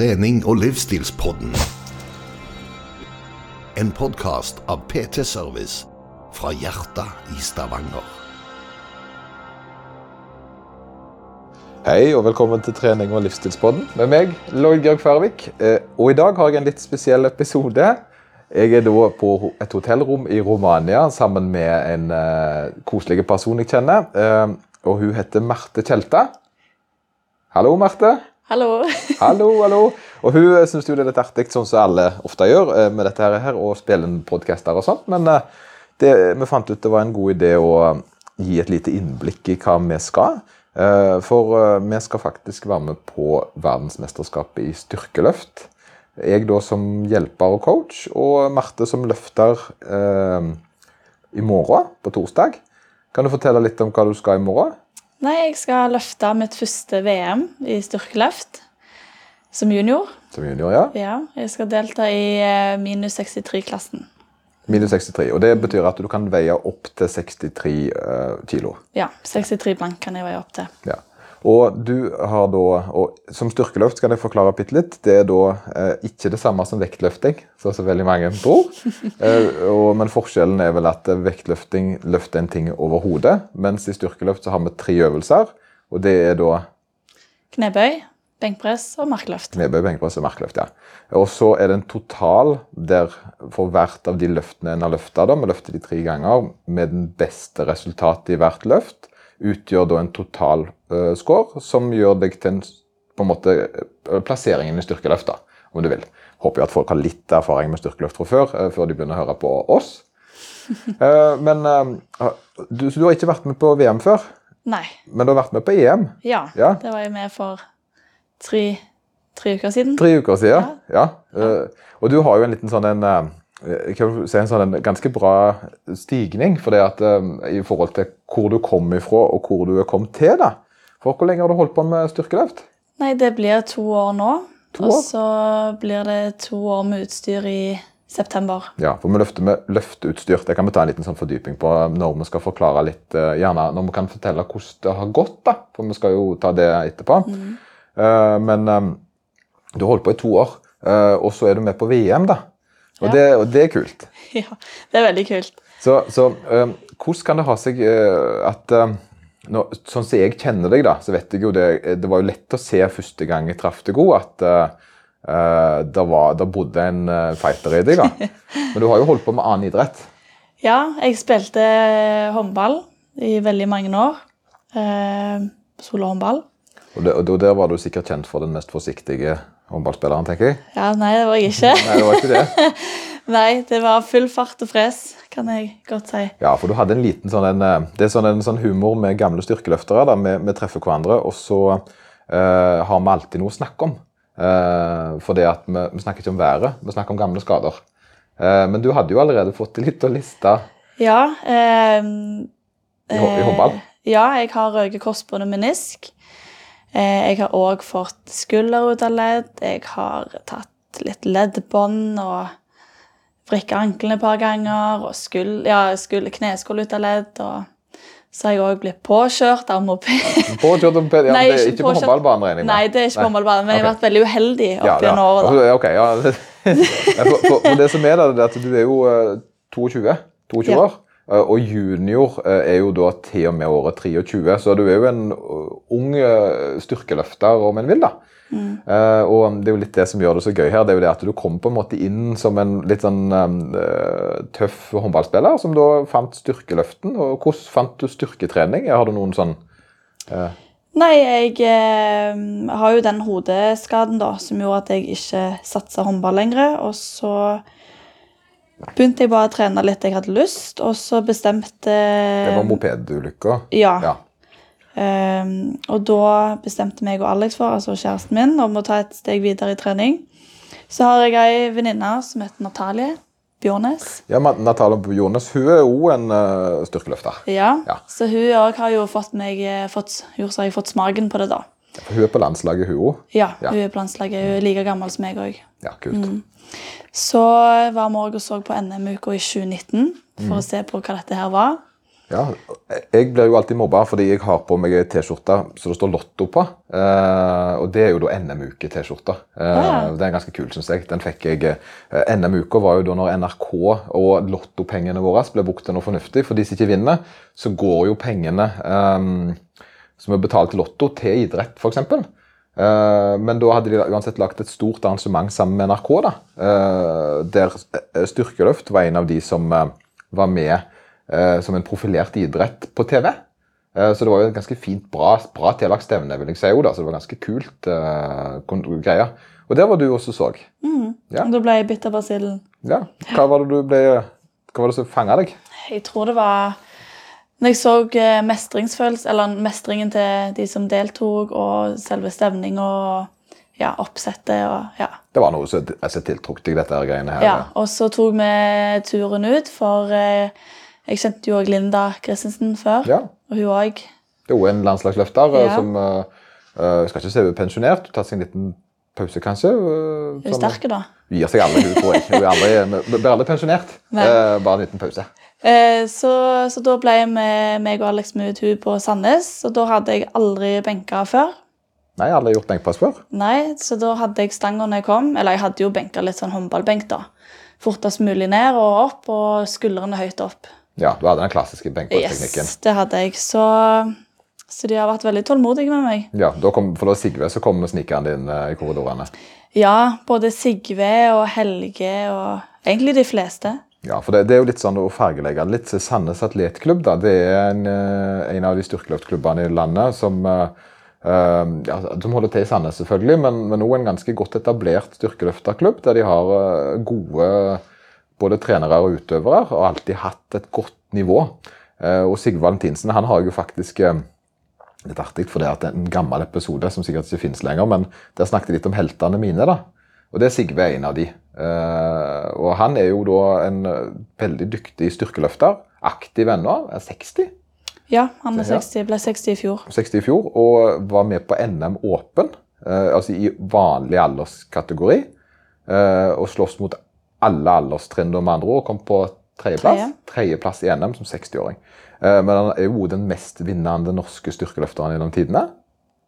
trening- og livsstilspodden. En podkast av PT Service fra hjertet i Stavanger. Hei og velkommen til trening- og livsstilspodden med meg, Lloyd Georg Færvik. Eh, Og i dag har jeg en litt spesiell episode. Jeg er da på et hotellrom i Romania sammen med en eh, koselig person jeg kjenner. Eh, og hun heter Marte Tjelta. Hallo, Marte. Hallo. Hallo, hallo. Og hun syns jo det er litt artig, sånn som alle ofte gjør, eh, med dette her, og spille inn podkaster og sånt. Men eh, det, vi fant ut det var en god idé å eh, gi et lite innblikk i hva vi skal. Eh, For eh, vi skal faktisk være med på verdensmesterskapet i styrkeløft. Jeg da som hjelper og coach, og Marte som løfter eh, i morgen, på torsdag. Kan du fortelle litt om hva du skal i morgen? Nei, jeg skal løfte mitt første VM i styrkeløft som junior. Som junior, ja. Ja, jeg skal delta i eh, minus 63-klassen. Minus 63. Og det betyr at du kan veie opp til 63 uh, kilo. Ja, 63 blank kan jeg veie opp til. Ja. Og du har da, og som styrkeløft skal jeg forklare bitte litt, det er da eh, ikke det samme som vektløfting, som veldig mange tror. Eh, og, men forskjellen er vel at vektløfting løfter en ting over hodet, mens i styrkeløft så har vi tre øvelser, og det er da Knebøy, benkpress og markløft. knebøy, benkpress og markløft. ja. Og så er det en total der for hvert av de løftene en har løfta, vi løfter de tre ganger, med den beste resultatet i hvert løft, utgjør da en total eh, score som gjør deg til en, på en måte eh, plasseringen i styrkeløft, da, om du vil. Håper jo at folk har litt erfaring med styrkeløft fra før, eh, før de begynner å høre på oss. Men du, du har ikke vært med på VM før, Nei. men du har vært med på EM Ja, Ja. det var jeg med for tre, tre uker siden. tre uker siden. Ja. ja. og du har jo en liten sånn en jeg kan se en sånn en ganske bra stigning for det at, eh, i forhold til hvor du kom ifra og hvor du er kommet til. da. For Hvor lenge har du holdt på med styrkeløft? Nei, det blir to år nå. To Og så blir det to år med utstyr i september. Ja, for vi løfter med løfteutstyr. Det kan vi ta en liten sånn fordyping på når vi skal forklare litt, eh, gjerne når vi kan fortelle hvordan det har gått. da, For vi skal jo ta det etterpå. Eh, men um, du har holdt på i to år, uh, og så er du med på VM, da. Og, Ja. det, og det er kult. Ja, det er veldig kult. Så, så eh, hvordan kan det ha seg eh, at eh, nå, Sånn som jeg kjenner deg, da, så vet jeg jo det Det var jo lett å se første gang jeg traff deg òg, at uh, det, var, det bodde en fighter i deg. da. Men du har jo holdt på med annen idrett. Ja, jeg spilte håndball i veldig mange år. Eh, Solhåndball. Og, det, og der var du sikkert kjent for den mest forsiktige håndballspilleren, tenker jeg. Ja, nei, det var jeg ikke. Nei, det var ikke det. Nei, det var full fart og fres, kan jeg godt si. Ja, for du hadde en liten sånn en, eh, Det er sånn en sånn humor med gamle styrkeløftere. da, Vi, vi treffer hverandre, og så uh, har vi alltid noe å snakke om. Uh, for det at vi, vi snakker ikke om været, vi snakker om gamle skader. Uh, men du hadde jo allerede fått litt å liste Ja. I, i håndball. Ja, jeg har røket korsbånd og menisk. Eh, jeg har òg fått skulder ut av ledd. Jeg har tatt litt leddbånd og vrikka anklene et par ganger. Og skuld, ja, skuld, kneskål ut av ledd. Og så har jeg òg blitt påkjørt av moped. Påkjørt av om ja, Nei, det er ikke på håndballbanen, regner jeg med? Nei, det er ikke på håndballbanen, men jeg har vært veldig uheldig opp Ja, gjennom året. da. Ja, Ok, ja. Ja, for, for, for det som er da, det er at du er jo eh, 22, 22 Ja. år. Eh, Og junior eh, er jo da til og med året 23, så du er jo en eh, ung styrkeløfter, om en vil. da. Mm. Uh, og det er jo litt det som gjør det så gøy her, det er jo det at du kom på en måte inn som en litt sånn uh, tøff håndballspiller, som da fant styrkeløften. Og hvordan fant du styrketrening? Har du noen sånn uh... Nei, jeg har jo den hodeskaden da, som gjorde at jeg ikke satsa håndball lenger. Og så begynte jeg bare å trene litt jeg hadde lyst, og så bestemte Det var mopedulykka? Ja. Ja. Um, og da bestemte meg og Alex for, altså kjæresten min, om å ta et steg videre i trening. Så har jeg ei venninne som heter Natalie Bjørnes. Ja, men Natalia Bjornes hun er jo en uh, styrkeløfter. Ja, Ja. Så hun òg har jo fått meg eh, fått, har jeg fått smaken på det, da. For Hun er på landslaget, hun òg. Ja, Ja. hun er på landslaget. Hun er like gammel som meg òg. Ja, kult. Mm. Så var vi òg og så på NM-uka i 2019 for å se på hva dette her var. Ja, Jeg blir jo alltid mobba fordi jeg har på meg ei T-skjorte som det står Lotto på. Eh, og det er jo da NM-uke-T-skjorta. Eh, Ja. Det er ganske kul, syns jeg. Den fikk jeg eh, NM-uka var jo da når NRK og lottopengene våre ble brukt til noe fornuftig. For de som ikke vinner, så går jo pengene eh, som er betalt til Lotto, til idrett, f.eks. Uh, men da hadde de uansett lagt et stort arrangement sammen med NRK, da, eh, der eh, styrkeløft var en av de som eh, var med eh, som en profilert idrett på TV. Eh, Så det var jo et ganske fint, bra, bra stevne, vil jeg si. jo da, Så det var ganske kult uh, greia. Og der var du også så. Ja. Da ble jeg bitt av basillen. Ja. Hva var det du ble Hva var det som fanga deg? Jeg tror det var når jeg så eh, mestringsfølelse, eller mestringen til de som deltok, og selve stevninga og ja, oppsettet og ja. Det var noe som altså, tiltrukket deg, dette greiene her. ja. Og så tok vi turen ut, for eh, jeg kjente jo også Linda Christensen før. Ja. Og hun òg. Det er jo en landslagsløfter eh, Ja. som uh, uh, skal ikke se hun er pensjonert. Tar seg en liten pause, kanskje. Uh, Hun er sterk, da. Gir seg aldri, hun tror jeg. Hun blir aldri pensjonert. Eh, bare en liten pause. Eh, så, så da ble vi, meg og Alex med ut på Sandnes, og da hadde jeg aldri benka før. Nei, aldri gjort benkpress før. Nei, så da hadde jeg stanga når jeg kom. Eller jeg hadde jo benka litt sånn håndballbenk, da. Fortest mulig ned og opp, og skuldrene høyt opp. Ja, du hadde den klassiske benkpressteknikken. Yes, det hadde jeg. Så, så de har vært veldig tålmodige med meg. Ja, da kom, for da Sigve så kom snikeren din eh, i korridorene. Ja, både Sigve og Helge og egentlig de fleste. Ja, for det, det er jo litt sånn å fargelegge litt. Sandnes Atletklubb da, det er en, eh, en av de styrkeløftklubbene i landet som, eh, ja, som holder til i Sandnes, selvfølgelig, men, men en ganske godt etablert styrkeløfterklubb, der de har gode både trenere og utøvere, og alltid hatt et godt nivå. Uh, Og Sigve Valentinsen han har jo faktisk uh, litt artig, for det er en gammel episode som sikkert ikke finnes lenger, men der snakket de litt om heltene mine. da. Og det er Sigve en av de. Eh, og han er jo da en eh, veldig dyktig styrkeløfter. Aktiv ennå, er 60. Ja, han er 60, ble 60 i fjor. 60 i fjor, og var med på NM Åpen, eh, altså i vanlig alderskategori. og slåss mot alle alderstrinn, med andre ord. Kom på tredjeplass. Tredje. Tredjeplass i NM som 60-åring. Eh, men han er jo den mest vinnende norske styrkeløfteren gjennom tidene.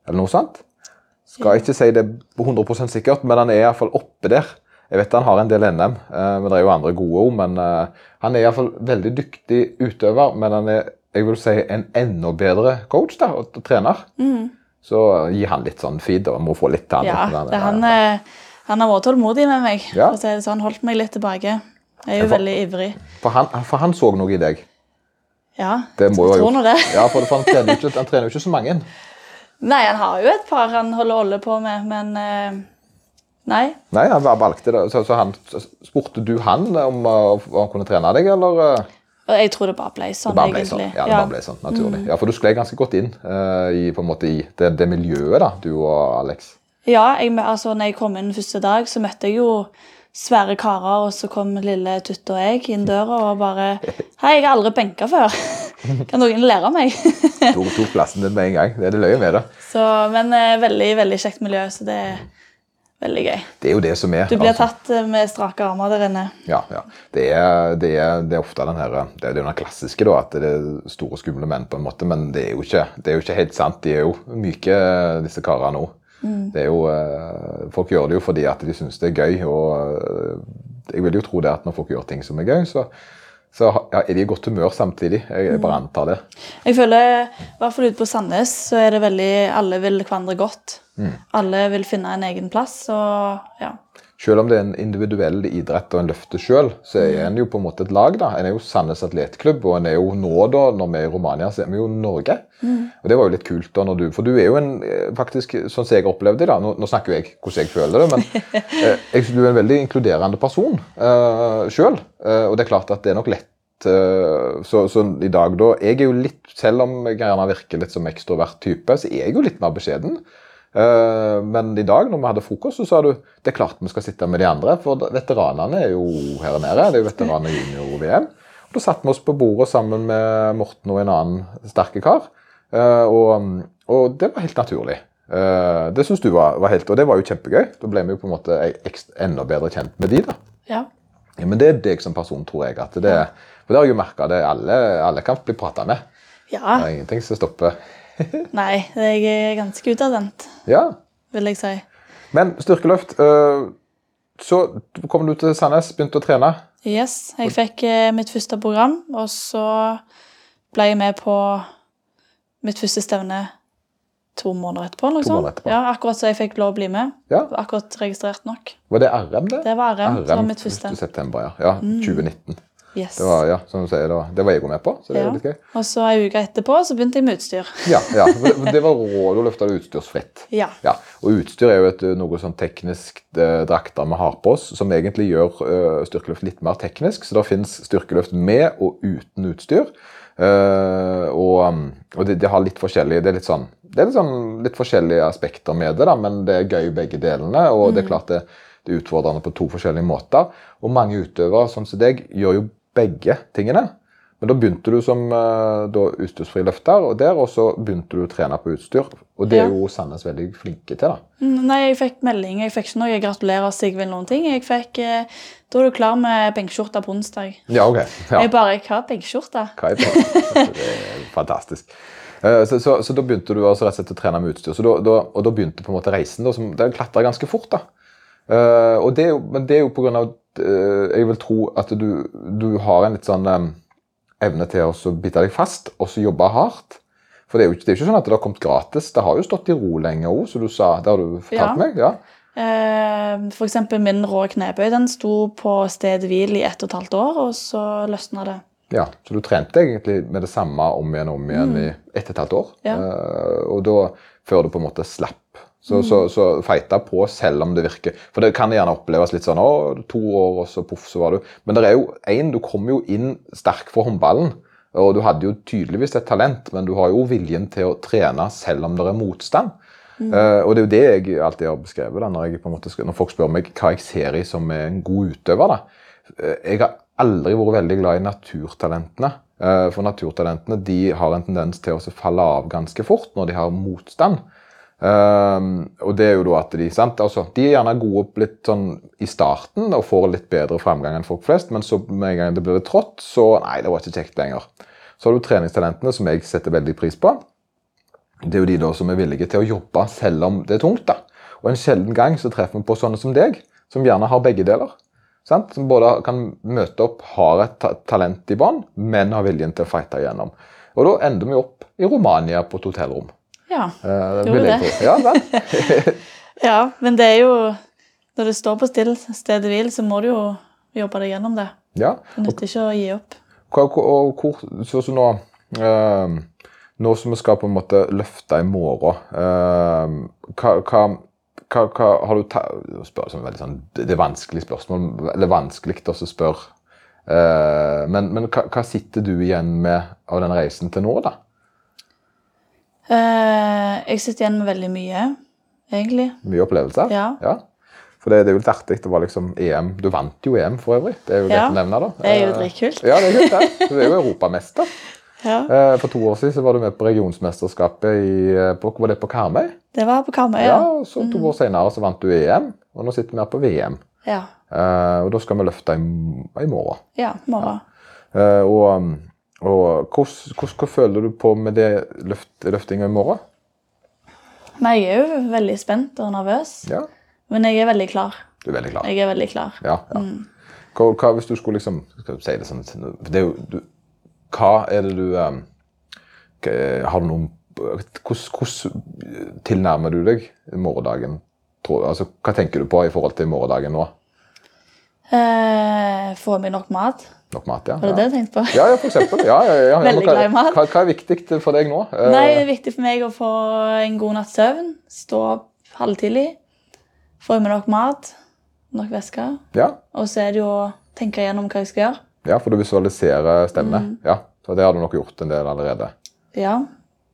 Eller noe sånt. Skal ikke si det 100% sikkert, men han er iallfall oppe der. Jeg vet han har en del NM, eh, men det er jo andre gode òg. Men eh, han er iallfall veldig dyktig utøver, men han er jeg vil si en enda bedre coach da, og trener. Så gi han litt sånn feed og må få litt til han. Ja, det, han, er han har vært tålmodig med meg. Ja. For å si sånn, holdt meg litt tilbake. Jeg er jo for- veldig ivrig. For han, for han så noe i deg. Ja, Det må jeg tror nå det. Ja, for, for han, trener jo ikke, han ikke så mange. Nei, han har jo et par han holder olje på med, men eh, Nei. Nei, han valgte det. Så, så han, spurte du han om uh, om han kunne trene deg, eller? uh, jeg tror det bare ble sånn, bare ble egentlig. sånn. Ja, det bare ble sånn, naturlig. Ja, For du skled ganske godt inn uh, i, på en måte, i det, det miljøet, da, du og Alex. Ja, jeg, altså, når jeg kom inn første dag, så møtte jeg jo svære karer, og så kom lille Tutte og jeg inn døra og bare Hei, jeg har aldri benka før. Kan noen lære meg? Du tok plassen din med en gang. Det er det løye med det. så, men uh, veldig, veldig kjekt miljø, så det er veldig gøy. Det er jo det som er. Du blir altså. tatt eh, med strake armer der inne. Ja, ja. Det er, det er, det er ofte den her, det er den klassiske, da, at det er store, skumle menn, på en måte, men det er jo ikke, det er jo ikke helt sant. De er jo myke, disse karene òg. Det er jo, eh, folk gjør det jo fordi at de syns det er gøy. og eh, Jeg vil jo tro det at når folk gjør ting som er gøy, så, så ja, er de i godt humør samtidig. Jeg, jeg bare antar det. Jeg føler, i hvert fall ute på Sandnes, så er det veldig Alle vil hverandre godt. Alle vil finne en egen plass, og ja. Selv om det er en individuell idrett og en løfter sjøl, så er en jo på en måte et lag. da. En er jo Sandnes Atletklubb, og en er jo nå, da, når vi er i Romania, så er vi jo Norge. Og det var jo litt kult, da, når du For du er jo en eh, faktisk, sånn som jeg opplevde det, da, nå, nå snakker jeg hvordan jeg føler det, men eh, jeg synes du er en veldig inkluderende person eh, sjøl. og det er klart at det er nok lett eh, så, så i dag da, jeg er jo litt, Selv om jeg gjerne virker litt som ekstrovert type, så er jeg jo litt mer beskjeden. Eh, men i dag når vi hadde frokost, så sa du det er klart vi skal sitte med de andre. For veteranene er jo her nede. Det er jo veteraner junior-VM. Og Da satte vi oss på bordet sammen med Morten og en annen sterke kar. Eh, og, og det var helt naturlig. Eh, det synes du var, var helt, Og det var jo kjempegøy. Da ble vi jo på en måte enda bedre kjent med de. da. ja. Ja, men det er deg som person, tror jeg. at det, For det har jeg jo merka. Alle, alle kan bli prata med. Det er ingenting som stopper. Nei, jeg er ganske utadvendt, Ja, vil jeg si. Men styrkeløft øh, Så kom du til Sandnes, begynte å trene. Yes, jeg fikk eh, mitt første program, og så ble jeg med på mitt første stevne to måneder etterpå. Liksom. To måneder etterpå. Ja, akkurat så jeg fikk lov å bli med. Ja. Akkurat registrert nok. Var det RM, det? Det var RM. Det var mitt første. 1. september, ja. ja 2019. Yes. Det var, ja, som du sier, det var, det var jeg òg med på, så det Ja. er litt gøy. Og så ei uke etterpå så begynte jeg med utstyr. Ja, ja. Det var råd å løfte utstyrsfritt. Ja. Ja, og utstyr er jo et, noe sånn teknisk eh, drakter vi har på oss, som egentlig gjør eh, styrkeløft litt mer teknisk. Så det finnes styrkeløft med og uten utstyr. Eh, og um, og det, det har litt forskjellige Det er litt sånn det er litt, sånn, litt forskjellige aspekter med det, da, men det er gøy begge delene. Og det er klart det, det er utfordrende på to forskjellige måter. Og mange utøvere, sånn som deg, gjør jo begge tingene. Men da begynte du som eh, da, utstyrsfri løfter, og der, og så begynte du å trene på utstyr. Og det er jo Sandnes veldig flinke til. da. Mm, Nei, jeg fikk melding. Jeg fikk ikke noe 'gratulerer, Sigvild' noen ting. Jeg fikk eh, Da er du klar med benkskjorta på onsdag. Ja, ok. Ja. Jeg bare Hva benkskjorte? Er det er fantastisk. Eh, Så, så, så da begynte du altså rett og slett å trene med utstyr. Så da, da, og da begynte på en måte reisen. Da, som, Den klatra ganske fort. da. Uh, og det er jo, men det er jo på eh, jeg vil tro at du, du har en litt sånn eh, evne til å bite deg fast og så jobbe hardt. For det er jo ikke, det er jo ikke sånn at det har kommet gratis. Det har jo stått i ro lenge òg, som du sa. Det har du fortalt Ja. meg. ja. Eh, eksempel min rå knebøy. Den sto på stedet hvil i ett og et halvt år, og så løsna det. Ja, Så du trente egentlig med det samme om igjen og om igjen i ett og et halvt år. Mm. Ja. Og da, før du på en måte slapp. Så, så, så feita på selv om det virker For det kan gjerne oppleves litt sånn å, to år, og så poff, så var du Men det er jo én Du kom jo inn sterk for håndballen. Og du hadde jo tydeligvis et talent, men du har jo viljen til å trene selv om det er motstand. Eh, og det er jo det jeg alltid har beskrevet da, når, jeg på en måte, når folk spør meg hva jeg ser i som er en god utøver. da. Eh, Jeg har aldri vært veldig glad i naturtalentene. Eh, For naturtalentene de har en tendens til å falle av ganske fort når de har motstand. Um, og det er jo da at de sant? Altså, de er gjerne gode opp litt sånn i starten og får litt bedre framgang enn folk flest, men så med en gang det blir trått, så nei, det var ikke kjekt lenger. Så har du treningstalentene, som jeg setter veldig pris på. Det er jo de da som er villige til å jobbe selv om det er tungt. da. Og en sjelden gang så treffer vi på sånne som deg, som gjerne har begge deler. Sant? Som både kan møte opp, har et ta talent i bånn, men har viljen til å fighte igjennom. Og da ender vi opp i Romania på et hotellrom. Ja. uh, Gjorde det. Ja, vel. ja, men det er jo Når det står på still stedet hvil, så må du jo jobbe deg gjennom det. ja. Det nytter ikke å gi opp. Og hvor, så, så nå, uh, nå som vi skal på en måte løfte i morgen, uh, hva, hva, hva, hva har du ta, spør, sånn, sånn, Det er vanskelig spørsmål, eller vanskelig å spørre. Uh, men men hva sitter du igjen med av den reisen til nå, da? Eh, jeg sitter igjen med veldig mye, egentlig. Mye opplevelser? Ja. For det, det er jo litt artig. Det var liksom EM. Du vant jo EM for øvrig. Det er jo Ja, greit å nevne, da. Det er jo Eh, dritkult. Ja, det er kult, det. Du er jo europamester. Ja. Eh, For to år siden så var du med på regionsmesterskapet i på, Var det på Karmøy? Det var på Karmøy, Ja, ja. så To år senere så vant du EM, og nå sitter vi her på VM. Ja, og Da skal vi løfte i, i morgen. ja morgen. Og um, og hvordan, hvordan, føler du på med det løft, løftinga i morgen? Nei, jeg er jo veldig spent og nervøs. Ja, Men jeg er veldig klar. Du er veldig klar? Jeg er veldig klar. Ja, ja. Hva, hva hvis du skulle liksom skal du si det sånn, det er jo, du, Hva er det du um, Har du noen Hvordan, hvordan tilnærmer du deg morgendagen? Altså, hva tenker du på i forhold til morgendagen nå? Eh, få meg nok mat? Nok mat, ja? Var det det du tenkte på? Ja, ja, for eksempel. Ja, ja, ja, ja. Veldig glad i mat. Hva, hva er viktig for deg nå? Eh, Nei, det er viktig for meg å få en god natts søvn. Stå opp halvtidlig. Få i meg nok mat. Nok væske. Ja, Og så er det jo å tenke gjennom hva jeg skal gjøre. ja, for du visualiserer stemmen. Mm. Ja, så det har du nok gjort en del allerede. Ja.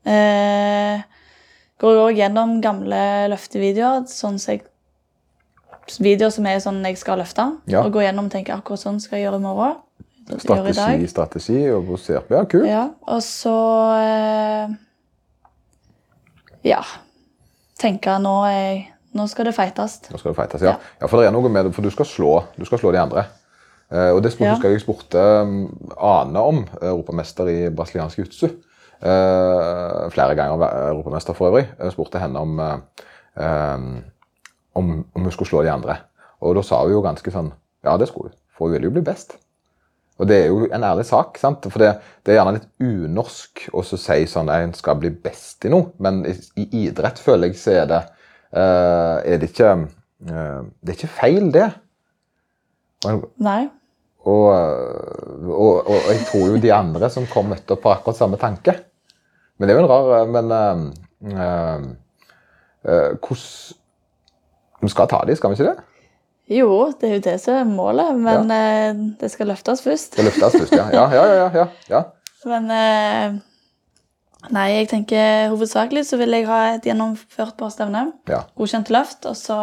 Eh, går òg gjennom gamle løftevideoer. Sånn som jeg, videoer som er sånn jeg skal løfte. Ja. Og gå gjennom og tenke akkurat sånn skal jeg gjøre i morgen. Gjøre i Strategi, dag. strategi og ser Ja, kult. Ja, og så eh, Ja. Tenke nå, er, nå skal det feites. Nå skal det feites, ja. ja. For det er noe med det, for du skal slå, du skal slå de andre. Eh, og det Ja. husker jeg jeg spurte um, Ane om, europamester i brasiliansk jiu-jitsu. Eh, flere ganger eh, europamester for øvrig. Jeg spurte henne om, eh, um, om, om hun skulle slå de andre. Og da sa hun jo ganske sånn Ja, det skulle hun. For hun ville jo bli best. Og det er jo en ærlig sak, sant? for det, det er gjerne litt unorsk å si sånn at en skal bli best i noe, men i, i idrett føler jeg så er det uh, er det ikke uh, Det er ikke feil, det. Og, Nei. og, og, og, og jeg tror jo de andre som kom, møtte opp på akkurat samme tanke. Men det er jo en rar Men hvordan uh, eh, Vi skal ta de, skal vi ikke det? Jo, det er jo det som er målet, men eh, det skal løftes først. Det løftes først, ja. Ja, ja, ja. ja, ja. Men eh, Nei, jeg tenker hovedsakelig så vil jeg ha et gjennomført gjennomførbart stevne. ja. Godkjent løft, og så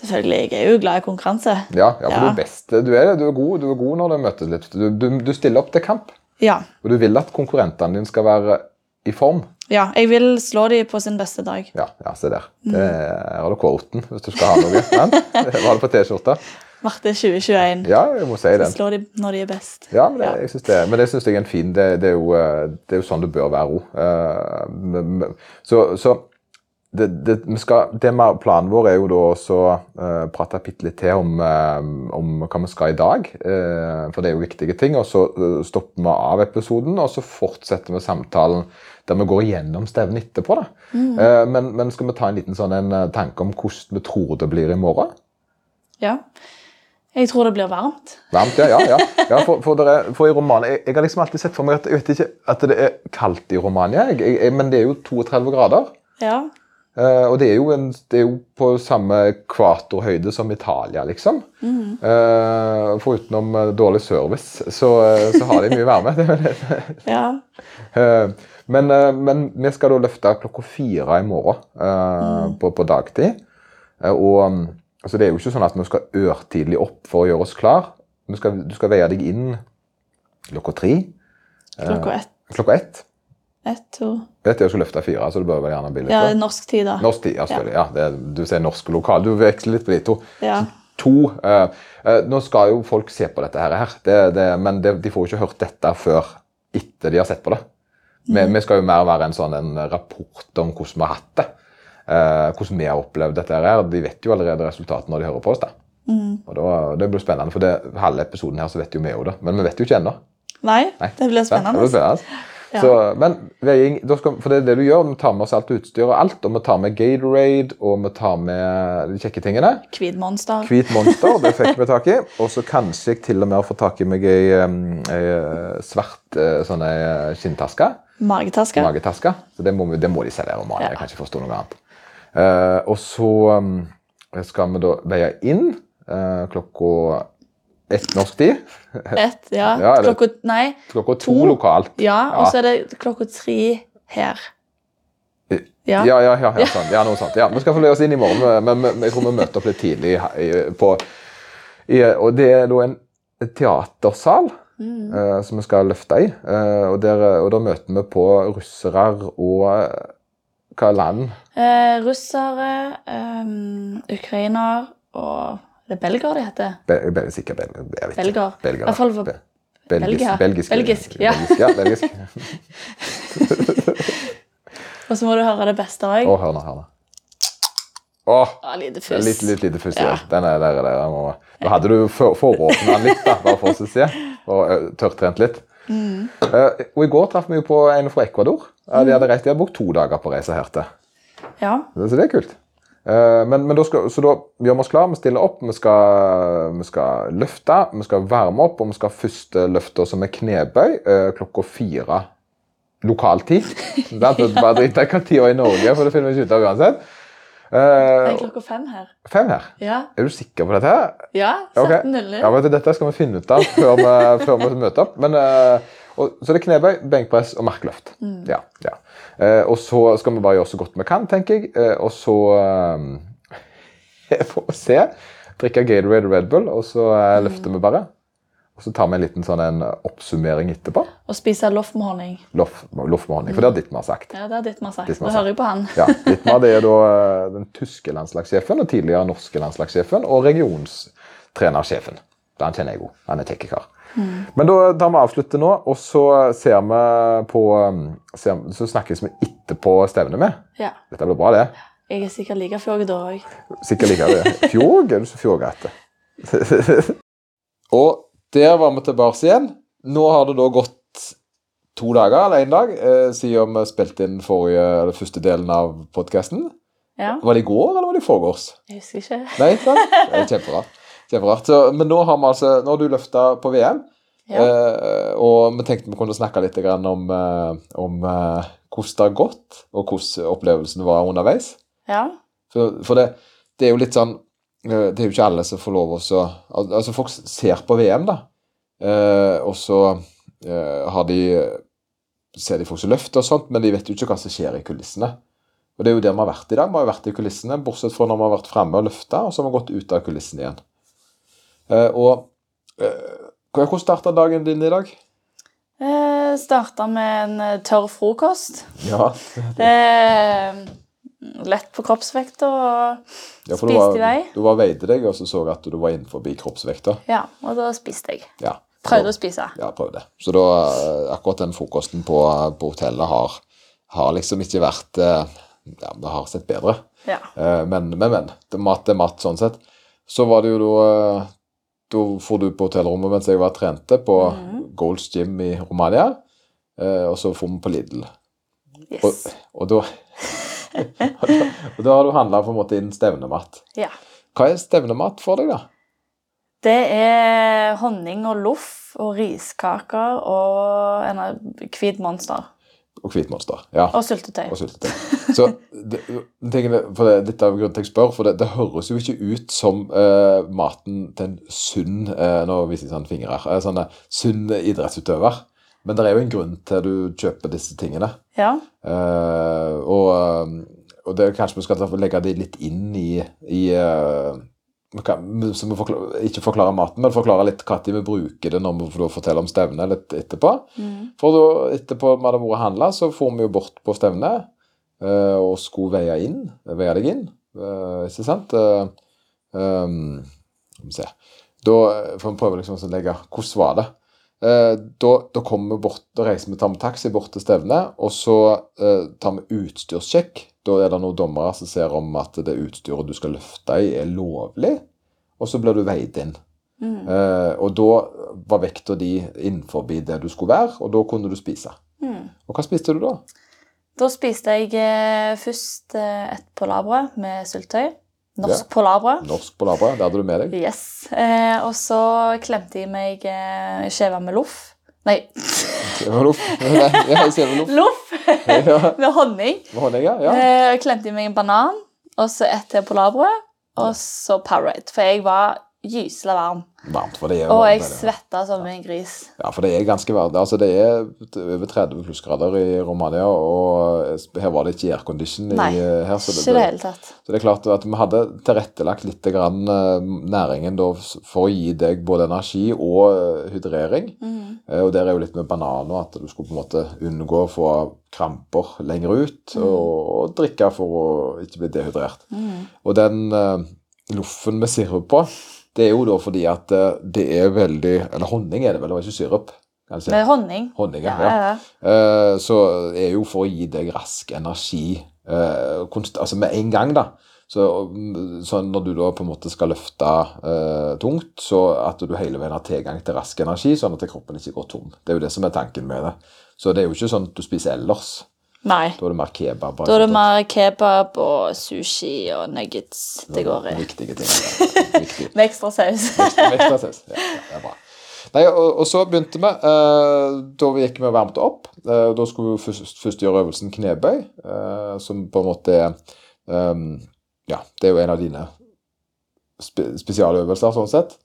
Selvfølgelig, jeg er jo glad i konkurranse. Ja, ja, for Ja. du er best. Du er, du er, god, du er god når du møtes litt. Du, du, du stiller opp til kamp, Ja. og du vil at konkurrentene dine skal være i form. Ja. Jeg vil slå dem på sin beste dag. Ja, ja se der. Mm. Det har du quoten hvis du skal ha noe. Men, har du på T-skjorta? Marte 2021. Ja, jeg må si den. Slå dem når de er best. Ja, men det, Ja. jeg synes det, men det syns jeg er en fin det, det, er jo, eh, det er jo sånn det bør være òg. Så, så det, det, skal, det med planen vår er jo da også uh, prate bitte litt til om, uh, om hva vi skal i dag. Uh, for det er jo viktige ting. Og så eh, stopper vi av episoden, og så fortsetter vi samtalen der vi går gjennom stevnet etterpå. da. Eh, men, men skal vi ta en liten sånn en eh, tanke om hvordan vi tror det blir i morgen? Ja. Jeg tror det blir varmt. Varmt, ja. ja, ja. ja for, for, dere, for i Romania, jeg, jeg har liksom alltid sett for meg at jeg vet ikke at det er kaldt i Romania, jeg, jeg, men det er jo 32 grader. Ja. Eh, og det er, jo en, det er jo på samme kvatorhøyde som Italia, liksom. Eh, Forutenom eh, dårlig service, så, så har de mye varme. Det ja. Eh, men, eh, men vi skal da løfte klokka fire i morgen mm. på, på dagtid. Eh, og mm, altså, det er jo ikke sånn at vi skal ørtidlig opp for å gjøre oss klar. Du skal, du skal veie deg inn klokka tre. Klokka ett. Klokka ett. Ett, to Vet jeg skal løfte fire, så du bør vel gjerne bli litt Ja, norsk tid, da. Norsk tid, ja, selvfølgelig. Ja. det, du sier norsk og lokal. Du veksler litt på de to. Ja. To eh, eh, Nå skal jo folk se på dette her, det, det, men det, de får jo ikke hørt dette før etter de har sett på det. Vi, vi skal jo mer være en sånn en rapport om hvordan vi har hatt det. Eh, hvordan vi har opplevd dette her. De vet jo allerede resultatet når de hører på oss. da. Og da, Det blir spennende, for det, halve episoden her så vet jo vi jo det. Men vi vet jo ikke ennå. Nei, Nei. det blir Ja, det blir spennende. Ja. Så, men veiing, skal, for det er det du gjør, vi tar med oss alt utstyr og alt. Og vi tar med Gatorade, og vi tar med de kjekke tingene. Hvit monster. Hvit monster, det fikk vi tak i. Og så kanskje jeg til og med har fått tak i meg ei, uh, svart sånne sånn uh, skinntaske. Magetaske. Magetaske. Så det må, vi, det må de selge. Ja. Jeg kan ikke forstå noe annet. Uh, og så um, skal vi da veie inn uh, klokka ett norsk tid. Ett, ja. Ja, Klokka Nei. Klokka to, To. lokalt. Ja, og så er det klokka tre her. Ja. Ja, ja, ja, ja, sånn. ja noe sånt. Ja, vi skal få løye oss inn i morgen, men jeg tror vi møter opp litt tidlig på i, Og det er da en teatersal Mm. uh, som vi skal løfte i. Uh, og, der, og da møter vi på russere og eh, hva land? Uh, russere, um, ukrainer og Det er belger de heter. Be, be, sikkert bel, jeg vet ikke. Belger. Belger. I hvert fall for Be- belgisk, belgisk, Belgisk, ja. belgisk, ja, belgisk. Og så må du høre det beste òg. Å, hør nå, hør nå. Åh, Ja, lite fuss. Litt, litt lite fuss Ja. den. Er der, der, må, da hadde du for- foråpna den litt, da, bare for å se. Og tørrtrent litt. Mm. Uh, og I går traff vi jo på en fra Ecuador. Uh, de hadde reist, de hadde brukt to dager på å reise her til. Ja. Så det er kult. Eh, men, men da skal, så da gjør vi oss klar, vi stiller opp, vi skal, vi skal løfte, vi skal varme opp, og vi skal først eh, løfte oss med knebøy eh, klokka fire lokal Det er Bare drit i hva tida i Norge, for det finner vi ikke ut av uansett. Det Eh, er klokka fem her. fem her. Ja. Er du sikker på dette? her? ja Ok. 17.00. Ja, vet du, Dette skal vi finne ut av før vi, før vi møter opp. Men, og, så det er knebøy, benkpress og markløft. Ja, ja. Eh, og så skal vi bare gjøre så godt vi kan, tenker jeg. Eh, og så eh, Får vi se. Drikke Gatorade og Red Bull, og så eh, løfter vi bare. Og så tar vi en liten sånn en oppsummering etterpå. Og spise loff med honning. Loff, loff med honning, for det har ditt vi har sagt. Ja, det har ditt sagt. Ditt vi Nå sagt. hører jeg på han. Ja, Dittmar det er da den tyske landslagssjefen og tidligere norske landslagssjefen og regionstrenersjefen. Han kjenner jeg jo. Han er Men da tar vi avslutte nå, og så ser vi på um, ser, Så snakkes vi etterpå stevnet med. Ja. Dette blir bra, det. Jeg er sikkert like fjog da òg. Sikkert liker det. Fjog Er du så fjågete? og der var vi tilbake igjen. Nå har det da gått to dager, eller én dag, eh, siden vi spilte inn forrige, eller første delen av podkasten. Ja. Var det i går, eller var det i forgårs? Jeg husker ikke. Nei, sant? Det er kjemperart. Kjemperart. Så, men nå har vi altså, nå har du løfta på VM, Ja. eh, og vi tenkte vi kunne snakke litt grann om, eh, om eh, hvordan det har gått, og hvordan opplevelsen var underveis. Ja. For, for det, det er jo litt sånn eh, Det er jo ikke alle som får lov å Altså, folk ser på VM, da, eh, og så eh, har de Ser de folk som løfter og sånt, men de vet jo ikke hva som skjer i kulissene. Og det er jo der vi har vært i dag. Vi har vært i kulissene, bortsett fra når vi har vært fremme og løfta, og så har vi gått ut av kulissene igjen. Eh, og eh, hvordan starta dagen din i dag? Eh, Starta med en eh, tørr frokost. Ja, Eh, lett på kroppsvekta og ja Spiste var, i vei. du var veide deg, og så så at du var innenfor kroppsvekta. Ja, og da spiste jeg. Ja. Prøvde å spise. Ja, prøvde. Så da, akkurat den frokosten på, på hotellet har, har liksom ikke vært Ja, det har sett bedre. Ja. Men, men, men. Det er mat er mat, sånn sett. Så var det jo da Da for du på hotellrommet mens jeg var trente på Golds Gym i Romania. eh, Og så for vi på Lidl. Yes. og da og da, og da har du handla på en måte inn stevnemat. Ja. Hva er stevnemat for deg, da? Det er honning og loff og riskaker og en hvit monster. Og hvitmonster. Ja. Og syltetøy. og syltetøy. Så det, tingene, for det, Dette er grunnen til jeg spør, for det, det høres jo ikke ut som uh, maten til en sunn uh, Nå viser jeg sånn fingre her. Uh, Sånn sunn idrettsutøver. Men det er jo en grunn til at du kjøper disse tingene. Ja. Og, og det er kanskje vi skal legge det litt inn i, i så vi forklar, Ikke forklare maten, men forklare litt når vi bruker det når vi får fortelle om stevnet litt etterpå. For da, etterpå vi hadde vært handla, så for vi jo bort på stevnet uh, og skulle veie inn. Veie deg inn, uh, ikke sant? Uh, um, Skal vi se. Da får vi prøve liksom å legge Hvordan var det? Eh, da, da kommer vi bort, da reiser vi tar med taxi bort til stevnet, og så eh, tar vi utstyrssjekk. Da er det noen dommere som ser om at det utstyret du skal løfte i, er lovlig, og så blir du veid inn. Eh, og da var vekta di innenfor det du skulle være, og da kunne du spise. Og hva spiste du da? Da spiste jeg eh, først et et polarbrød med syltetøy. Norsk Ja. polarbrød. Norsk på labra, det hadde du med deg? Yes. Eh, og så klemte jeg meg eh, skjeva med loff. Nei, Skjeva loff. Ja, ser loff. loff med honning. med honning, ja. ja. Eh, klemte jeg meg en banan, og så et til polarbrød, og så Powerade. For jeg var gyselig varm. Varmt, for det er Og jeg svetta som en gris. Ja, for det er ganske varmt. Altså, det er over 30 plussgrader i Romania, og her var det ikke aircondition i- Nei, her. Så det, Ikke det hele tatt. Så det er klart at vi hadde tilrettelagt litt grann, eh, næringen da, for å gi deg både energi og eh, hydrering. Eh, Og der er jo litt med bananer at du skulle på en måte unngå å få kramper lenger ut, og, og drikke for å ikke bli dehydrert. Og den eh, loffen med sirup på, det er jo da fordi at eh, det er veldig Eller honning er det vel, det var ikke syrup? Kan. Med honning. Honning, ja. Ja, ja. Eh, så er jo for å gi deg rask energi uh, konst, altså med en gang, da. Så, mm, så når du da på en måte skal løfte uh, tungt, så at du hele veien har tilgang til rask energi, sånn at kroppen ikke går tom. Det er jo det som er tanken med det. Så det er jo ikke sånn at du spiser ellers. Nei. Da er det mer kebab. Da er det sånn mer kebab og sushi og nuggets det går i. Viktige ting. Viktig. Med ekstra saus. Med ekstra saus. Ja, ja, det er bra. Nei, og, og så begynte vi. eh, da vi gikk vi og varmet opp. Eh, da skulle vi først, først gjøre øvelsen knebøy, eh, som på en måte er ehm, Ja, det er jo en av dine spe, spesialøvelser, sånn sett.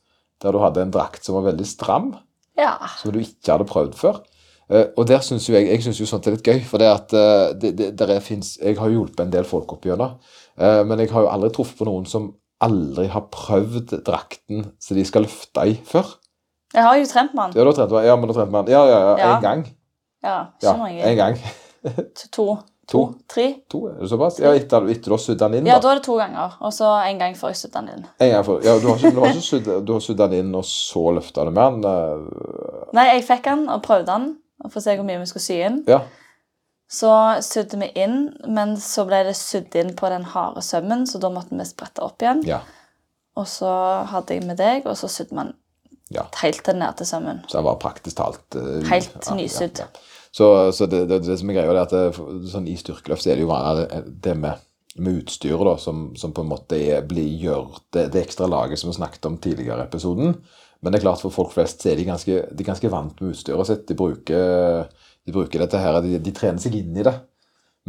Der du hadde en drakt som var veldig stram, Ja. som du ikke hadde prøvd før. Eh, og der synes jo jeg, jeg synes jo sånt er litt gøy, for det at uh, det, det, der er, finnes, jeg har hjulpet en del folk opp gjennom. uh, men jeg har jo aldri truffet på noen som aldri har prøvd drakten som de skal løfte i før. Jeg har jo trent med den. Ja, har trent man, ja, men da trente man, ja, ja, ja, Ja. en gang. Ja, Ja, mange. en gang. To. To? Tre? To, er det såpass? Ja, etter, etter du har sydd den inn, Ja, da. er det to ganger. Og så en gang før jeg sydde den inn. En gang for, ja, du har ikke, du har ikke sydd, har den inn, og så løfta du med den? Nei, jeg fikk den og prøvde den for å se hvor mye vi skulle sy inn. Ja. Så sydde vi inn, men så ble det sydd inn på den harde sømmen, så da måtte vi sprette opp igjen. ja. Og så hadde jeg med deg, og så sydde man Ja. helt til ned til sømmen. Så den var praktisk talt uh, Helt nysydd. Så, så det, det, det som er greia, er at det, sånn, i styrkeløft så er det jo vanlig det med, med utstyret da, som, som på en måte er, blir, gjør det, det ekstra laget som vi snakket om tidligere i episoden. Men det er klart for folk flest så er de ganske, de er ganske vant med utstyret sitt. De bruker, de bruker dette her, de, de trener seg inn i det.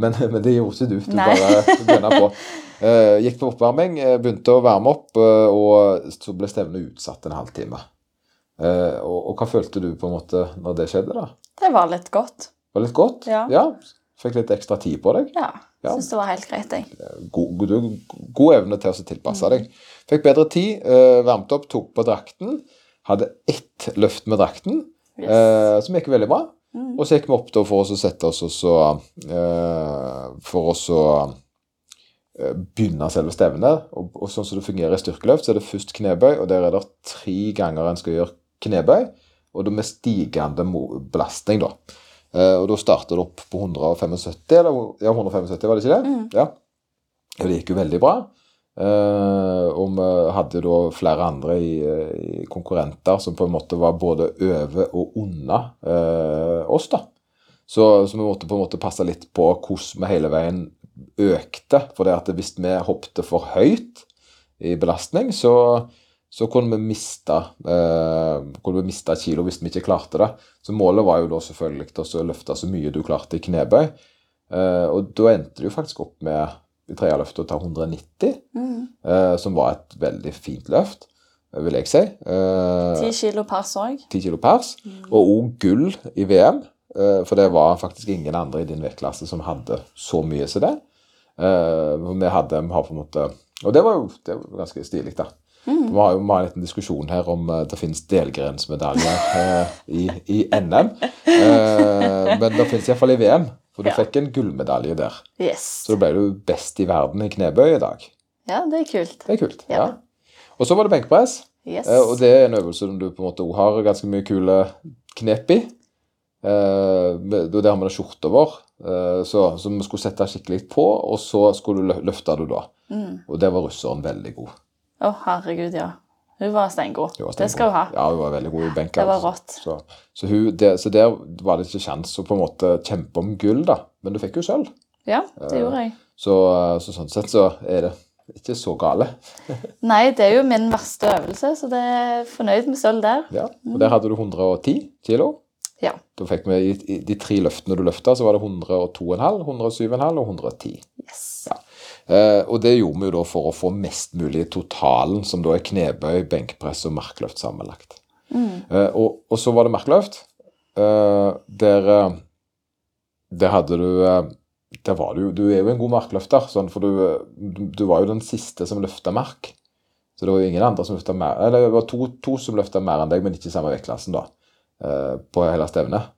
Men, men det gjorde ikke du. Du Nei. bare begynner på. Uh, gikk på oppvarming, eh, begynte å varme opp, uh, og så ble stevnet utsatt en halvtime. Uh, og, og hva følte du på en måte når det skjedde? da? Det var litt godt. Var litt godt? Ja. Fikk litt ekstra tid på deg? Ja. Ja. Syns det var helt greit, jeg. God, god, god evne til å tilpasse deg. Fikk bedre tid, varmet opp, tok på drakten. Hadde ett løft med drakten, Yes. eh, som gikk veldig bra. Mm. Og så gikk vi opp da for oss å sette oss og så eh, For oss å eh, begynne selve stevnet. Og, og sånn som det fungerer i styrkeløft, så er det først knebøy, og der er det tre ganger en skal gjøre knebøy. Og da med stigende belastning, da. Eh, og da starter det opp på 175, eller ja, 175, var det ikke det? Mm. Ja. Og det gikk jo veldig bra. Eh, og vi hadde da flere andre i, i konkurrenter som på en måte var både over og under uh, oss, da. Så, så vi måtte på en måte passe litt på hvordan vi hele veien økte. For det at hvis vi hoppet for høyt i belastning, så, så kunne vi miste uh, kunne vi miste kilo hvis vi ikke klarte det. Så målet var jo da selvfølgelig å løfte så mye du klarte i knebøy. Eh, og da endte det jo faktisk opp med i tredje løftet å ta 190, Mm. eh, som var et veldig fint løft, vil jeg si. Eh, Ti kilo pers òg. 10 kilo pers, og òg gull i VM. eh, For det var faktisk ingen andre i din vektklasse som hadde så mye som det. Eh, Vi hadde vi har på en måte Og det var jo det var ganske stilig, da. Vi har jo en liten diskusjon her om eh, det finnes delgrensmedaljer eh, i, i NM. Eh, Men det finnes iallfall i VM, for du Ja. fikk en gullmedalje der. Yes. Så da ble du best i verden i knebøy i dag. Ja, det er kult. Det er kult. Ja. ja. Og så var det benkpress. Yes. Eh, Og det er en øvelse som du på en måte har ganske mye kule knep i. Eh, Det har vi da skjorte over, eh, så, så vi skulle sette skikkelig på, og så skulle du løfte det da. Mm. Og der var russeren veldig god. Å, herregud, ja. Hun var steingod. Det skal hun ha. Ja, hun var veldig god i benk. Det var altså. rått. Så, så, hun, det, så der var det ikke kjangs å på en måte kjempe om gull, da. Men du fikk jo sølv. Ja, det gjorde jeg. Så, så sånn sett så er det ikke så gale. Nei, det er jo min verste øvelse, så det er fornøyd med sølv der. Ja. Og der hadde du 110 kilo. Ja. Da fikk vi i, i de tre løftene du løfta, så var det 102,5, 107,5 og 110. Yes. Eh, og det gjorde vi jo da for å få mest mulig totalen, som da er knebøy, benkpress og markløft sammenlagt. Mm. Eh, og, og så var det markløft. Eh, der, det der hadde du eh, Der var du Du er jo en god markløfter, sånn, for du, du, var jo den siste som løfta mark. Så det var jo ingen andre som løfta mer Eller det var to, to som løfta mer enn deg, men ikke i samme vektklassen, da. eh, på hele stevnet.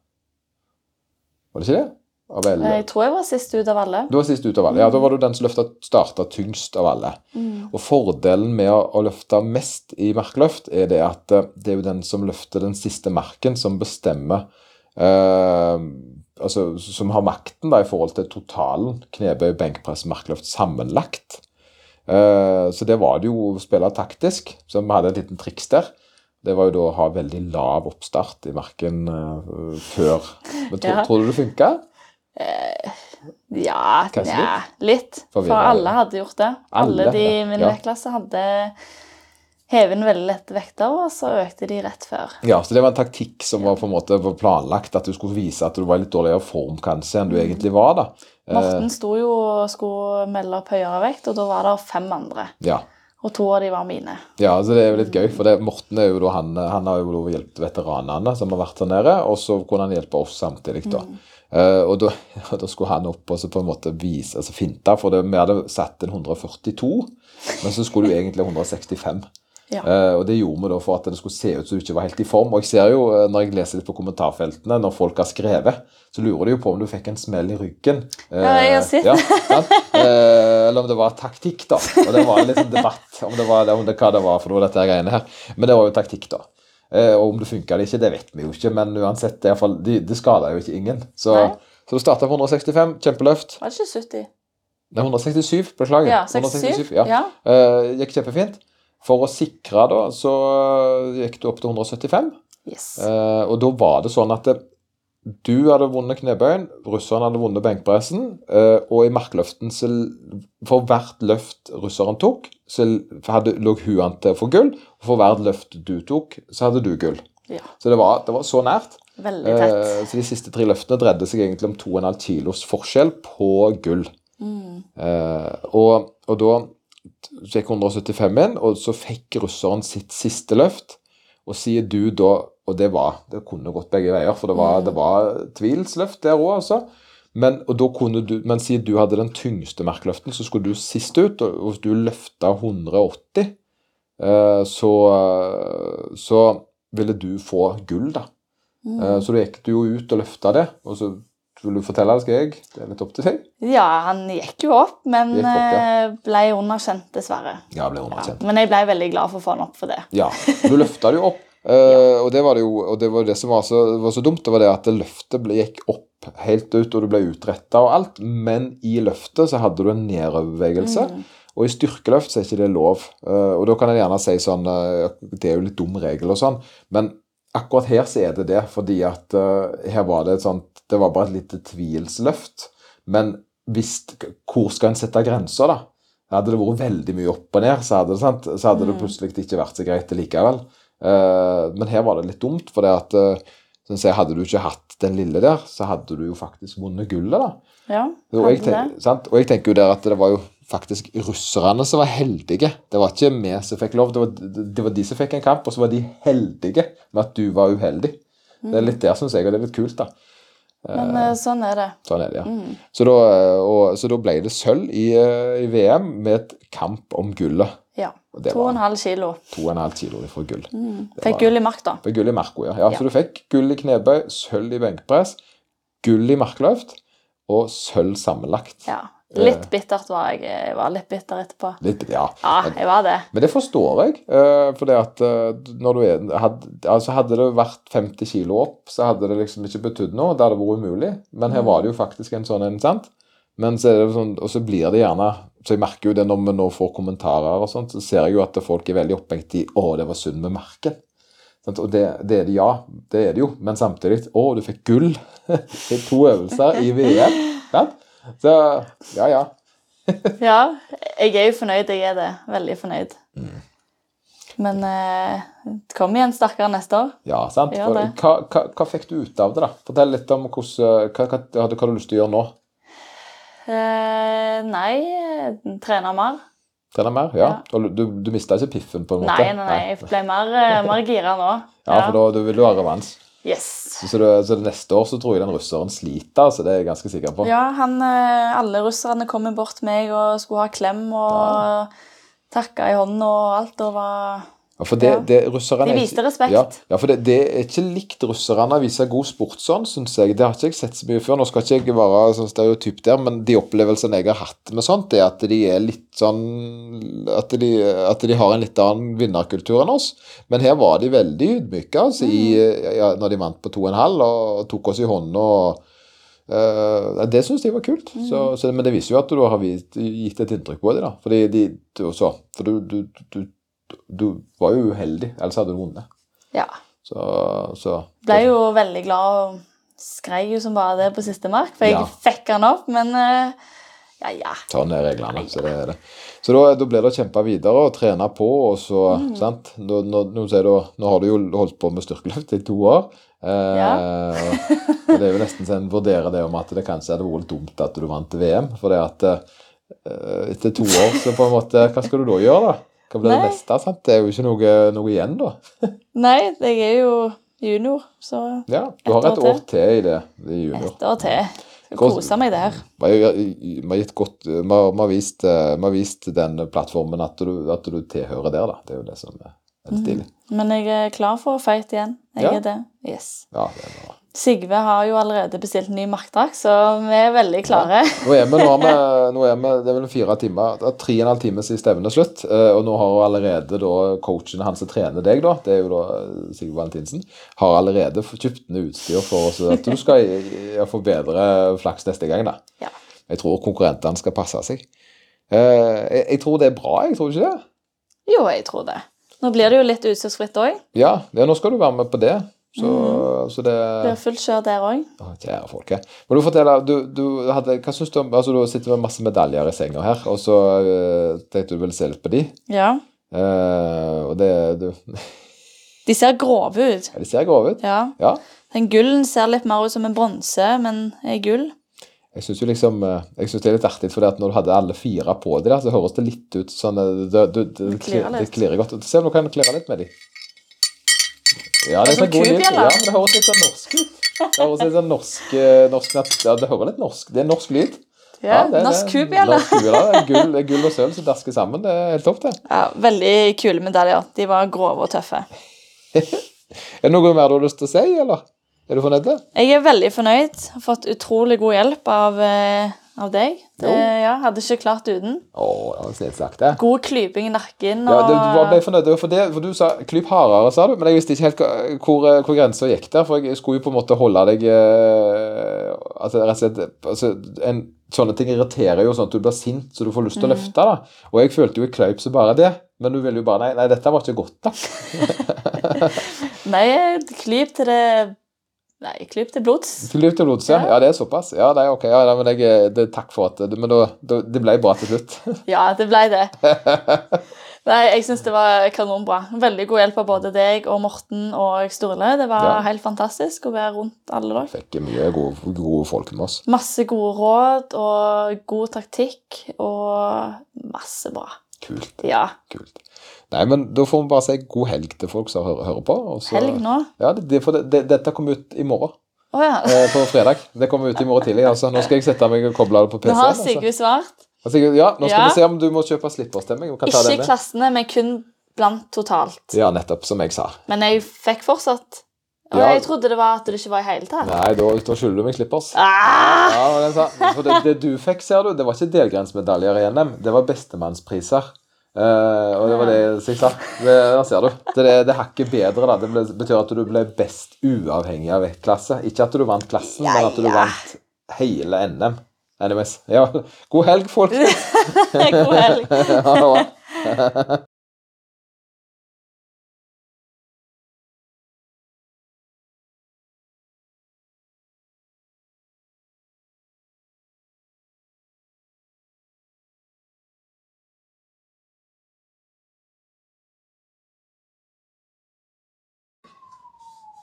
Var det ikke det? Av alle? Jeg tror jeg var sist ut av alle. Du var sist ut av alle. Ja, Da var du den som starta tyngst av alle. Mm. Og Fordelen med å, å løfte mest i markløft er det at eh, det er jo den som løfter den siste marken, som bestemmer eh, altså Som har makten da i forhold til totalen knebøy, benkpress, markløft sammenlagt. Eh, så det var det jo å spille taktisk. Så vi hadde et liten triks der. Det var jo da å ha veldig lav oppstart i marken uh, før. Men tro, Ja. tror du det funka? Ja, Kanskje ja, litt. For alle hadde gjort det. Alle, Alle, de i min Ja. vektklasse hadde hevet veldig lette vekter, og så økte de rett før. Ja, så det var en taktikk som var på en måte planlagt, at du skulle vise at du var i litt dårligere form kanskje enn du egentlig var. da. Eh, Morten sto jo og skulle melde opp høyere vekt, og da var det fem andre. ja. Og to av de var mine. ja, så det er jo litt gøy, for det, Morten er jo da, han, han har jo da hjulpet veteranene som har vært der nede, og så kunne han hjelpe oss samtidig. da. Eh, og da, da skulle han opp og så på en måte vise, altså finte, for det, vi hadde satt en 142, men så skulle du egentlig 165. Ja. Uh, og det gjorde vi da for at det skulle se ut som du ikke var helt i form. Og jeg ser jo, eh, når jeg leser litt på kommentarfeltene, når folk har skrevet, så lurer de jo på om du fikk en smell i ryggen. Uh, Ja, jeg har sett ja, eller om det var taktikk, da. Og det var en liten debatt om, det var, om det, hva det var for noe, dette greiene her. Men det var jo taktikk, da. Eh, og om det funka eller ikke, det vet vi jo ikke, men uansett, det, fall, de, det skada jo ikke ingen. Så, Nei. så du starta på 165, kjempeløft. Var det ikke 70? Nei, 167, beklager. Ja, 67. ja. Ja. Uh, gikk kjempefint. For å sikre, da, så gikk du opp til 175. Yes. Uh, og da var det sånn at det, du hadde vunnet knebøyen, russeren hadde vunnet benkpressen, eh, og i markløften så For hvert løft russeren tok, så hadde, lå hun an til å få gull. Og for hvert løft du tok, så hadde du gull. Ja. Så det var, det var så nært. Veldig tett. Eh, så de siste tre løftene dreide seg egentlig om 2,5 kilos forskjell på gull. Mm. Eh, og, og da gikk 175 inn, og så fikk russeren sitt siste løft. Og sier du da Og det var Det kunne gått begge veier, for det var, det var tvilsløft der òg, altså. Men, du, men siden du hadde den tyngste merkeløften, så skulle du sist ut. Og hvis du løfta 180, eh, så, så ville du få gull, da. Mm. Eh, så da gikk du jo ut og løfta det. Og så vil du fortelle det, skal jeg? Det er litt opp til deg. Ja, han gikk jo opp, men opp, ja. eh, ble underkjent, dessverre. Ja, ble Ja. underkjent. Men jeg ble veldig glad for å få han opp for det. Ja, du løfta det jo opp. Eh, og det var det jo og det var det som var så, var så dumt, det var det at det løftet ble, gikk opp helt ut, og du ble utretta og alt, men i løftet så hadde du en nedoverbevegelse. Mm. Og i styrkeløft så er ikke det lov. Uh, og da kan jeg gjerne si sånn uh, Det er jo litt dum regel og sånn, men akkurat her så er det det, fordi at her var det et sånt Det var bare et lite tvilsløft. Men hvis, hvor skal en sette grenser, da? Hadde det vært veldig mye opp og ned, så hadde det, sant? Så hadde det plutselig ikke vært så greit likevel. Eh, men her var det litt dumt, for det at eh, å hadde du ikke hatt den lille der, så hadde du jo faktisk vunnet gullet, da. Ja, Og jeg, tenk, sant? og jeg tenker jo der at det var jo faktisk russerne som var heldige. Det var ikke vi som fikk lov, det var, det var de som fikk en kamp, og så var de heldige med at du var uheldig. Det er litt der, syns jeg, og det er litt kult, da. Men eh, sånn er det. Sånn er det, ja. Mm. Så, da, eh, og, så da ble det sølv i, eh, i VM med et kamp om gullet. Ja. Og det To og en halv kilo. 2,5 kilo fra gull. Mm. Fikk gull i mark, da. Fikk gull i Marco, ja. ja. Så du fikk gull i knebøy, sølv i benkpress, gull i markløft og sølv sammenlagt. Ja. Litt bittert var jeg. Jeg var litt bitter etterpå. Litt, ja. Ja, jeg var det. Men det forstår jeg. eh, For det at eh, når du er, hadde, altså hadde det vært 50 kilo opp, så hadde det liksom ikke betydd noe. Det hadde vært umulig. Men her var det jo faktisk en sånn en, sant? Men så det sånn, og så blir det gjerne Så jeg merker jo det når vi nå får kommentarer og sånt, så ser jeg jo at folk er veldig opphengt i 'Å, det var synd med merket'. Og det, det er det, ja. Det er det jo. Men samtidig 'Å, du fikk gull' i to øvelser i VM. Sant? Så ja, ja. Ja, jeg er jo fornøyd. Jeg er det. Veldig fornøyd. Mm. Men eh, kom igjen sterkere neste år. Ja, sant? Hva, hva, hva fikk du ut av det, da? Fortell litt om hvordan, hva, hva, hva, hva du har lyst til å gjøre nå. Eh, nei, eh, trene mer. Trene mer? Ja. Ja. Og Du, du mista ikke piffen, på en måte? Nei, nei, nei. Jeg ble mer, eh, mer gira nå. Ja, for da du vil du ha revans. Yes. Så, så, det, så det neste år så tror jeg den russeren sliter, så det er jeg ganske sikker på. Ja, han, eh, alle russerne kom bort meg og skulle ha klem og takka i hånden og alt. og var... Ja, for det, det, russerne De viste respekt. Ja, ja for det, det er ikke likt russerne å vise god sportsånd, syns jeg. Det har ikke jeg sett så mye før. Nå skal ikke jeg være sånn stereotyp der, men de opplevelsene jeg har hatt med sånt, er at de er litt sånn At de, at de har en litt annen vinnerkultur enn oss. Men her var de veldig ydmyke altså, i, Mm. ja, når de vant på 2,5 og tok oss i hånda. og eh, det syns de var kult. Mm. Så, så, men det viser jo at du har gitt, gitt et inntrykk på dem. da. Fordi de, du, så, for du, du, du, du var jo uheldig, ellers hadde du vunnet. Ja. Så, så Ble jo veldig glad og skrei jo som bare det på siste mark, for jeg Ja. fikk han opp, men eh, ja, ja. Sånn er reglene. Så, det er det. så da, da blir det å kjempe videre og trene på, og så Mm. sant? Nå, nå, nå, du, nå har du jo holdt på med styrkeløft i to år. Eh, og det er jo nesten så en vurderer det om at det kanskje hadde vært dumt at du vant VM. For det at eh, etter to år, så på en måte Hva skal du da gjøre, da? Hva blir det neste? sant? Det er jo ikke noe, noe igjen, da. Nei, jeg er jo junior, så Ja, Du har Et år til i det, i junior. Et år til. Hvordan- Kosa meg der. Vi har, vist, vist den plattformen at du, at du tilhører der, da. Det er jo det som er stilig. Mm. Men jeg er klar for å fight igjen. Jeg Ja. er det. Yes. Ja, det er bra. Sigve har jo allerede bestilt ny maktdrakt, så vi er veldig klare. Nå er vi, nå vi, nå er vi det er vel fire timer, det er tre og en halv time siden stevnet slutt. eh, Og nå har allerede da coachen han som trener deg, da, det er jo da Sigve Valentinsen, har allerede kjøpt ned utstyr for oss, at du skal få bedre flaks neste gang. da. Ja. Jeg tror konkurrentene skal passe seg. Eh, Jeg, jeg tror det er bra, jeg tror ikke det? Jo, jeg tror det. Nå blir det jo litt utstyrsfritt òg. Ja, ja, nå skal du være med på det. Så, så det Blir fullt kjør der òg. Kjære folke. Må du fortelle, du, du hadde, hva synes du om altså Du sitter med masse medaljer i senga her, og så uh, tenkte du ville se litt på de. Ja. Uh, og det du, De ser grove ut. ja, De ser grove ut. Ja. Ja. Den gullen ser litt mer ut som en bronse, men er gull. Jeg syns liksom eh, Jeg synes det er litt artig, for når du hadde alle fire på de der, så høres det litt ut sånn Det, klirrer godt. Se om du kan klirre litt med de. Ja, det er Altså, sånn god lyd. Ja, det høres litt sånn norsk ut. Det høres litt sånn norsk, eh, norsk Ja, det hører litt norsk. Det er norsk lyd. Ja, det Norsk kubjelle. Det gull, gull og sølv som dasker sammen. Det er helt topp, det. Ja, veldig kule medaljer. De var grove og tøffe. Er det noe mer du har lyst til å si, eller? Er du fornøyd? Jeg er veldig fornøyd. Har fått utrolig god hjelp av, eh, av deg. Det, ja, hadde ikke klart uten. Å, det var snilt sagt, det. God klyping i nakken. Ja, Og, du, du var- ble fornøyd for det, for du sa klyp hardere, sa du, men jeg visste ikke helt hvor, eh, hvor grensa gikk der, for jeg skulle jo på en måte holde deg eh, altså, rett og slett, altså, en, Sånne ting irriterer jo sånn at du blir sint, så du får lyst til å løfte. da. Og jeg følte jo jeg kløyp så bare det, men du ville jo bare Nei, nei dette var ikke godt da. Nei, klyp til det Nei, klyp til blods. Klyp til blods, ja. Ja. Det er såpass. Ja, det er ok, ja, men jeg, det, takk for at Men da, da, det ble bra til slutt. Ja, det ble det. Nei, jeg syns det var kanonbra. Veldig god hjelp av både deg og Morten og Sturle. Det var Ja. helt fantastisk å være rundt alle dere. Fikk mye gode, gode folk med oss. Masse gode råd og god taktikk og masse bra. Kult. Ja. kult. Nei, men da får vi bare si god helg til folk som hører, hører på. så- Helg nå. Ja, det, for det, det, dette kommer ut i morgen. Oh, ja. Eh, på fredag. Det kommer ut i morgen tidlig. altså. Nå skal jeg sette meg og koble det på PC-en. har altså. Sigurd svart. Altså. Ja, nå skal Ja. vi se om du må kjøpe slipperstemming. Ikke i klassene, men kun blant totalt. Ja, nettopp, som jeg sa. Men jeg fikk fortsatt. Ja. jeg trodde det var at det ikke var i hele tatt. Nei, da, da skylder du meg slippers. Ah! Ja, men sa, for det, det du fikk, ser du, det var ikke delgrensmedaljer i NM, det var bestemannspriser. Uh, og det var det jeg sa. Det, der ser du. Det, det, det hakket bedre, da. Det ble, betyr at du ble best uavhengig av vektklasse. Ikke at du vant klassen, Ja, men at du ja. vant hele NM. Anyways. Ja, god helg, folk. God helg. Det.